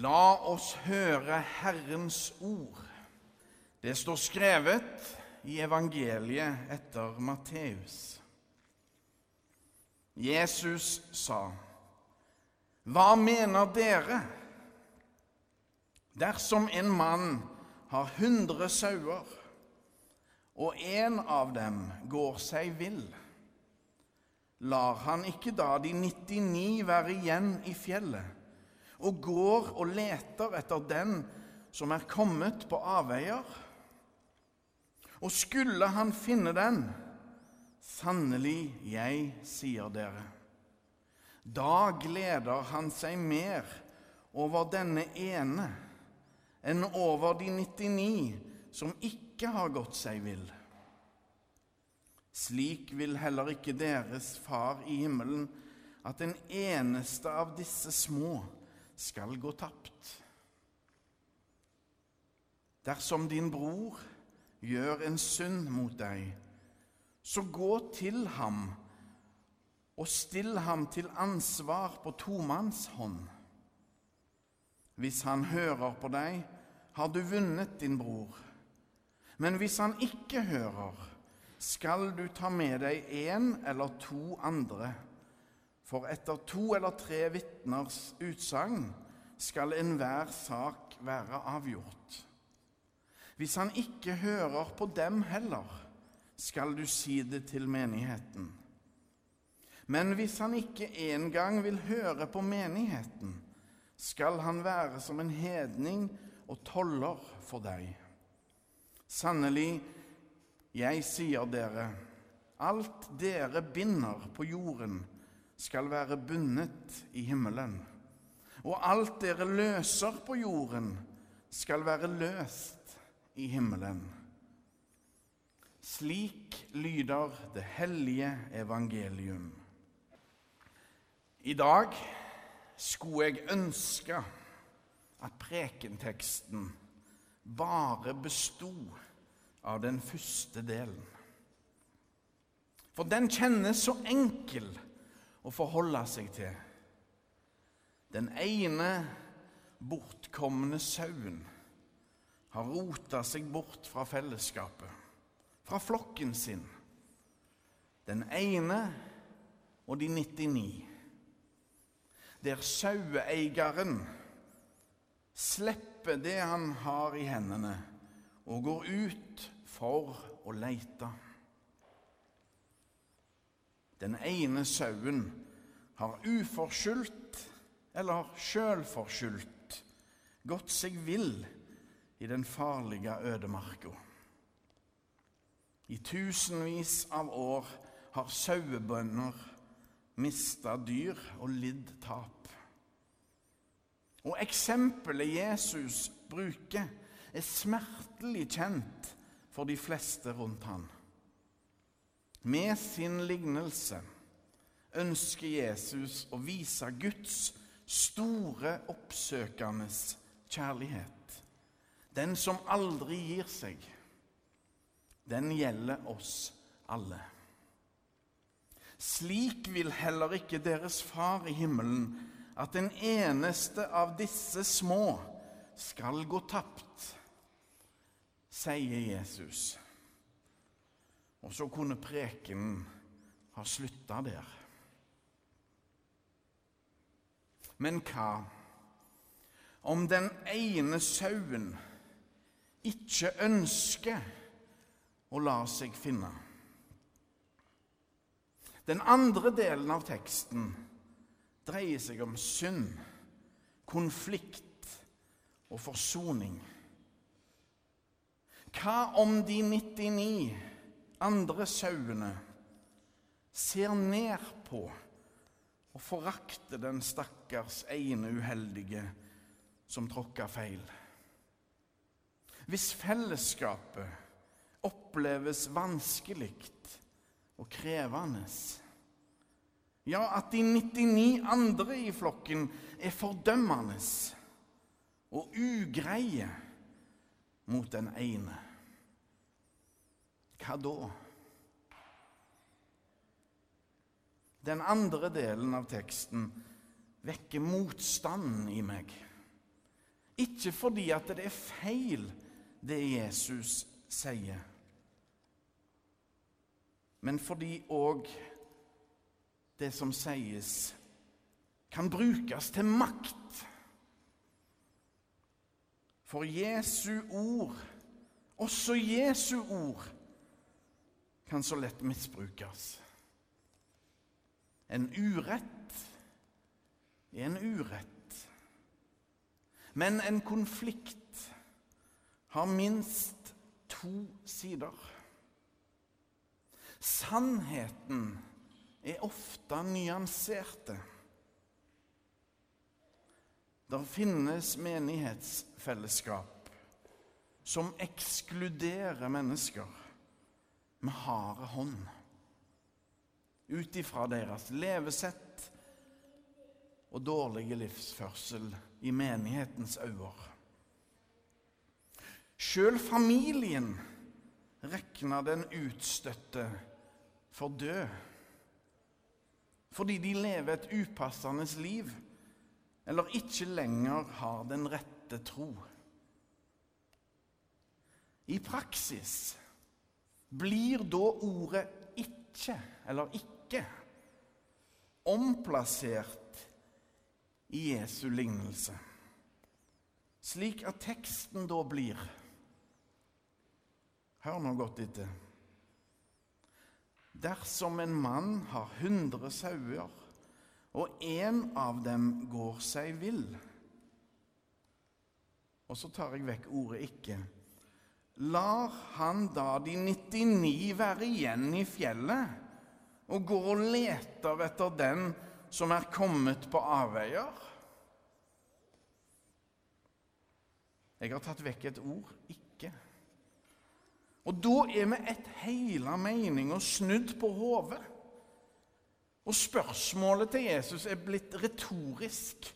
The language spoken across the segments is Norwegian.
La oss høre Herrens ord. Det står skrevet i evangeliet etter Matteus. Jesus sa, Hva mener dere? Dersom en mann har hundre sauer, og en av dem går seg vill, lar han ikke da de 99 være igjen i fjellet? Og går og leter etter den som er kommet på avveier. Og skulle han finne den, sannelig, jeg sier dere, da gleder han seg mer over denne ene enn over de 99 som ikke har gått seg vill. Slik vil heller ikke deres Far i himmelen at den eneste av disse små skal gå tapt. Dersom din bror gjør en synd mot deg, så gå til ham og still ham til ansvar på tomannshånd. Hvis han hører på deg, har du vunnet din bror. Men hvis han ikke hører, skal du ta med deg en eller to andre for etter to eller tre vitners utsagn skal enhver sak være avgjort. Hvis han ikke hører på dem heller, skal du si det til menigheten. Men hvis han ikke engang vil høre på menigheten, skal han være som en hedning og toller for deg. Sannelig, jeg sier dere, alt dere binder på jorden, skal være bundet i himmelen. Og alt dere løser på jorden, skal være løst i himmelen. Slik lyder det hellige evangelium. I dag skulle jeg ønske at prekenteksten bare bestod av den første delen. For den kjennes så enkel å forholde seg til. Den ene bortkomne sauen har rota seg bort fra fellesskapet, fra flokken sin. Den ene og de 99. Der saueeieren slipper det han har i hendene, og går ut for å leite. Den ene sauen har uforskyldt eller sjølforskyldt gått seg vill i den farlige ødemarka. I tusenvis av år har sauebønder mista dyr og lidd tap. Og eksempelet Jesus bruker, er smertelig kjent for de fleste rundt han. Med sin lignelse ønsker Jesus å vise Guds store, oppsøkende kjærlighet. Den som aldri gir seg. Den gjelder oss alle. Slik vil heller ikke deres Far i himmelen at den eneste av disse små skal gå tapt, sier Jesus. Og så kunne prekenen ha slutta der. Men hva om den ene sauen ikke ønsker å la seg finne? Den andre delen av teksten dreier seg om synd, konflikt og forsoning. Hva om de 99 andre sauene ser ned på og forakter den stakkars ene uheldige som tråkka feil. Hvis fellesskapet oppleves vanskelig og krevende, ja, at de 99 andre i flokken er fordømmende og ugreie mot den ene hva da? Den andre delen av teksten vekker motstand i meg. Ikke fordi at det er feil, det Jesus sier, men fordi òg det som sies, kan brukes til makt. For Jesu ord, også Jesu ord, kan så lett misbrukes. En urett er en urett. Men en konflikt har minst to sider. Sannheten er ofte nyanserte. Det finnes menighetsfellesskap som ekskluderer mennesker med harde hånd ut ifra deres levesett og dårlige livsførsel i menighetens øyne. Sjøl familien regna den utstøtte for død fordi de lever et upassende liv eller ikke lenger har den rette tro. I praksis blir da ordet 'ikke' eller 'ikke' omplassert i Jesu lignelse, slik at teksten da blir Hør nå godt etter. Dersom en mann har hundre sauer, og en av dem går seg vill Og så tar jeg vekk ordet 'ikke'. Lar han da de 99 være igjen i fjellet og går og leter etter den som er kommet på avveier? Jeg har tatt vekk et ord 'ikke'. Og da er vi et hele og snudd på hodet. Og spørsmålet til Jesus er blitt retorisk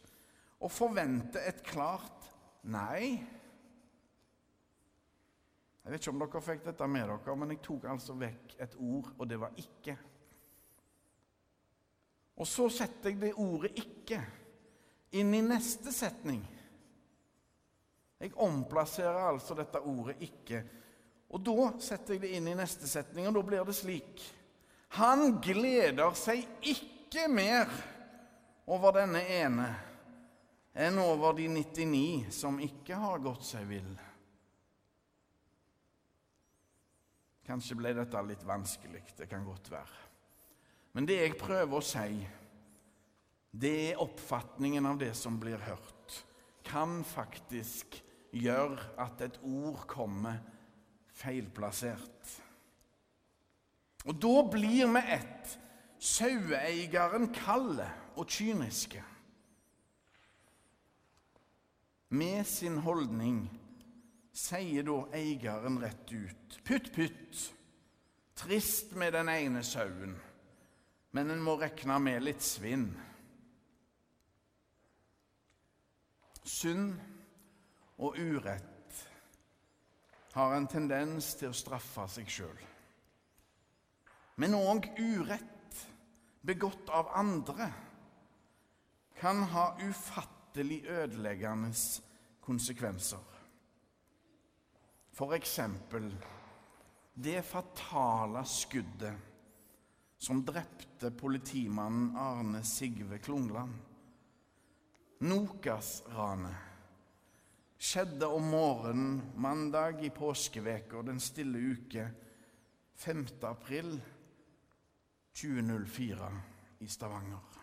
og forventer et klart nei. Jeg vet ikke om dere fikk dette med dere, men jeg tok altså vekk et ord, og det var 'ikke'. Og så setter jeg det ordet 'ikke' inn i neste setning. Jeg omplasserer altså dette ordet 'ikke', og da setter jeg det inn i neste setning, og da blir det slik Han gleder seg ikke mer over denne ene enn over de 99 som ikke har gått seg vill. Kanskje ble dette litt vanskelig. Det kan godt være. Men det jeg prøver å si, det er oppfatningen av det som blir hørt, kan faktisk gjøre at et ord kommer feilplassert. Og da blir vi ett saueeieren kalde og kyniske. Med sin holdning sier da eieren rett ut. Pytt, pytt. Trist med den ene sauen, men en må regne med litt svinn. Synd og urett har en tendens til å straffe seg sjøl. Men òg urett begått av andre kan ha ufattelig ødeleggende konsekvenser. Eksempel det fatale skuddet som drepte politimannen Arne Sigve Klungland. Nokas-ranet skjedde om morgenen mandag i påskeveka den stille uke 5. april 2004 i Stavanger.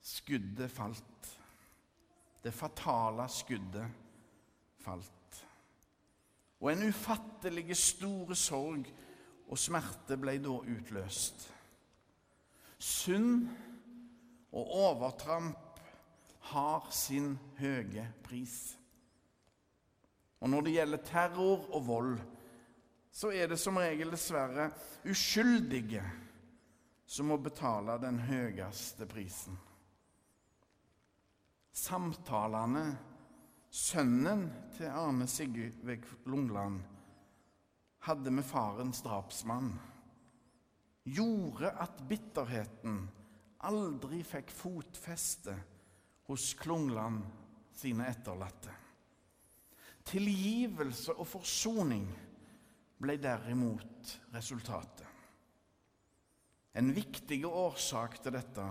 Skuddet falt. Det fatale skuddet falt. Og en ufattelig store sorg og smerte ble da utløst. Synd og overtramp har sin høye pris. Og når det gjelder terror og vold, så er det som regel dessverre uskyldige som må betale den høyeste prisen. Samtalene sønnen til Arne Sigveig Lungland hadde med farens drapsmann, gjorde at bitterheten aldri fikk fotfeste hos Klungland sine etterlatte. Tilgivelse og forsoning ble derimot resultatet. En viktig årsak til dette,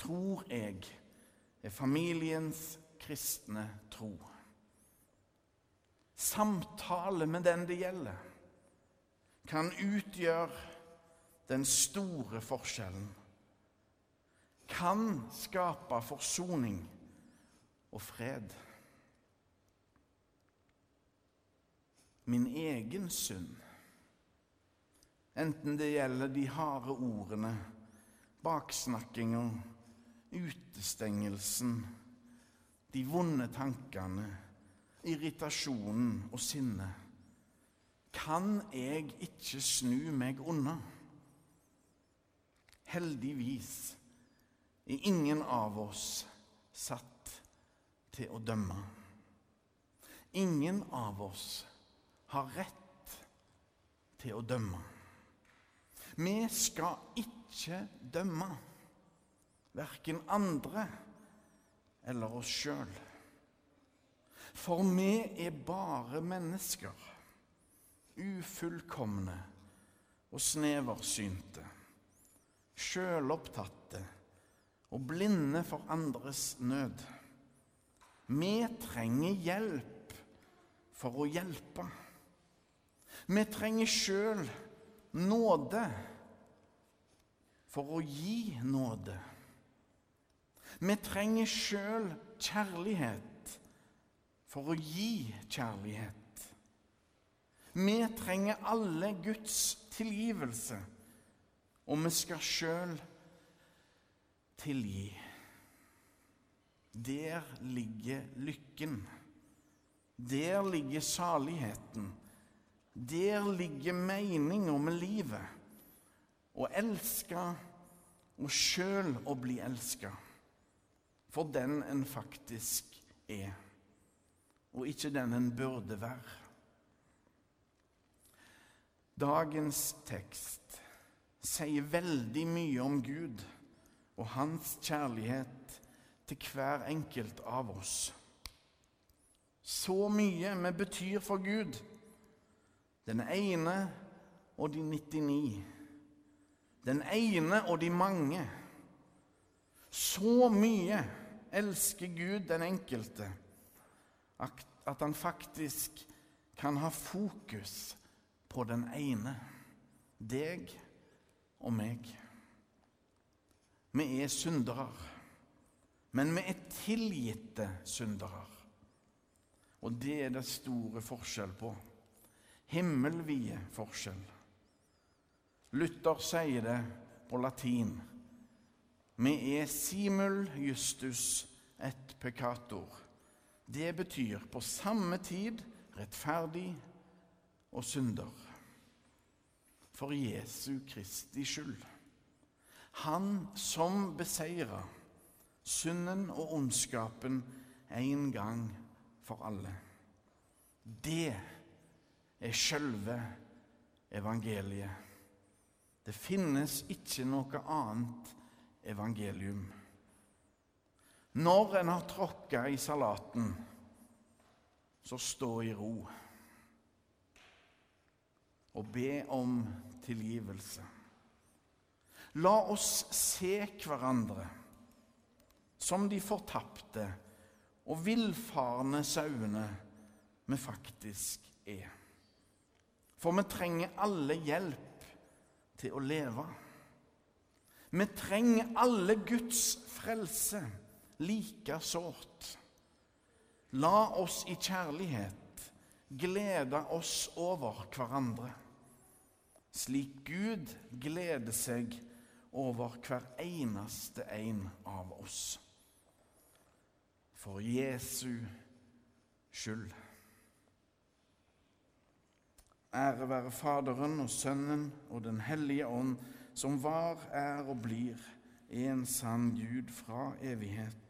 tror jeg, er familiens kristne tro. Samtale med den det gjelder, kan utgjøre den store forskjellen. Kan skape forsoning og fred. Min egen synd, enten det gjelder de harde ordene, baksnakkinga, utestengelsen, de vonde tankene, irritasjonen og sinnet, kan jeg ikke snu meg unna. Heldigvis er ingen av oss satt til å dømme. Ingen av oss har rett til å dømme. Vi skal ikke dømme verken andre eller oss sjøl. For vi er bare mennesker, ufullkomne og sneversynte sjølopptatte og blinde for andres nød. Vi trenger hjelp for å hjelpe. Vi trenger sjøl nåde for å gi nåde. Vi trenger sjøl kjærlighet for å gi kjærlighet. Vi trenger alle Guds tilgivelse og vi skal sjøl tilgi. Der ligger lykken. Der ligger saligheten. Der ligger meninga med livet. Å elske og sjøl å bli elska. For den en faktisk er, og ikke den en burde være. Dagens tekst sier veldig mye om Gud og hans kjærlighet til hver enkelt av oss. Så mye vi betyr for Gud, den ene og de 99. Den ene og de mange. Så mye elsker Gud den enkelte at han faktisk kan ha fokus på den ene, deg og meg. Vi er syndere, men vi er tilgitte syndere. Og det er det store forskjell på. Himmelvide forskjell. Luther sier det på latin. Vi er simul justus et peccator. Det betyr på samme tid rettferdig og synder for Jesu Kristi skyld. Han som beseira synden og ondskapen en gang for alle. Det er sjølve evangeliet. Det finnes ikke noe annet evangelium. Når en har tråkka i salaten, så stå i ro og be om tilgivelse. La oss se hverandre som de fortapte og villfarne sauene vi faktisk er. For vi trenger alle hjelp til å leve. Vi trenger alle Guds frelse like sårt. La oss i kjærlighet glede oss over hverandre slik Gud gleder seg over hver eneste en av oss. For Jesu skyld. Ære være Faderen og Sønnen og Den hellige ånd, som var, er og blir en sann Gud fra evighet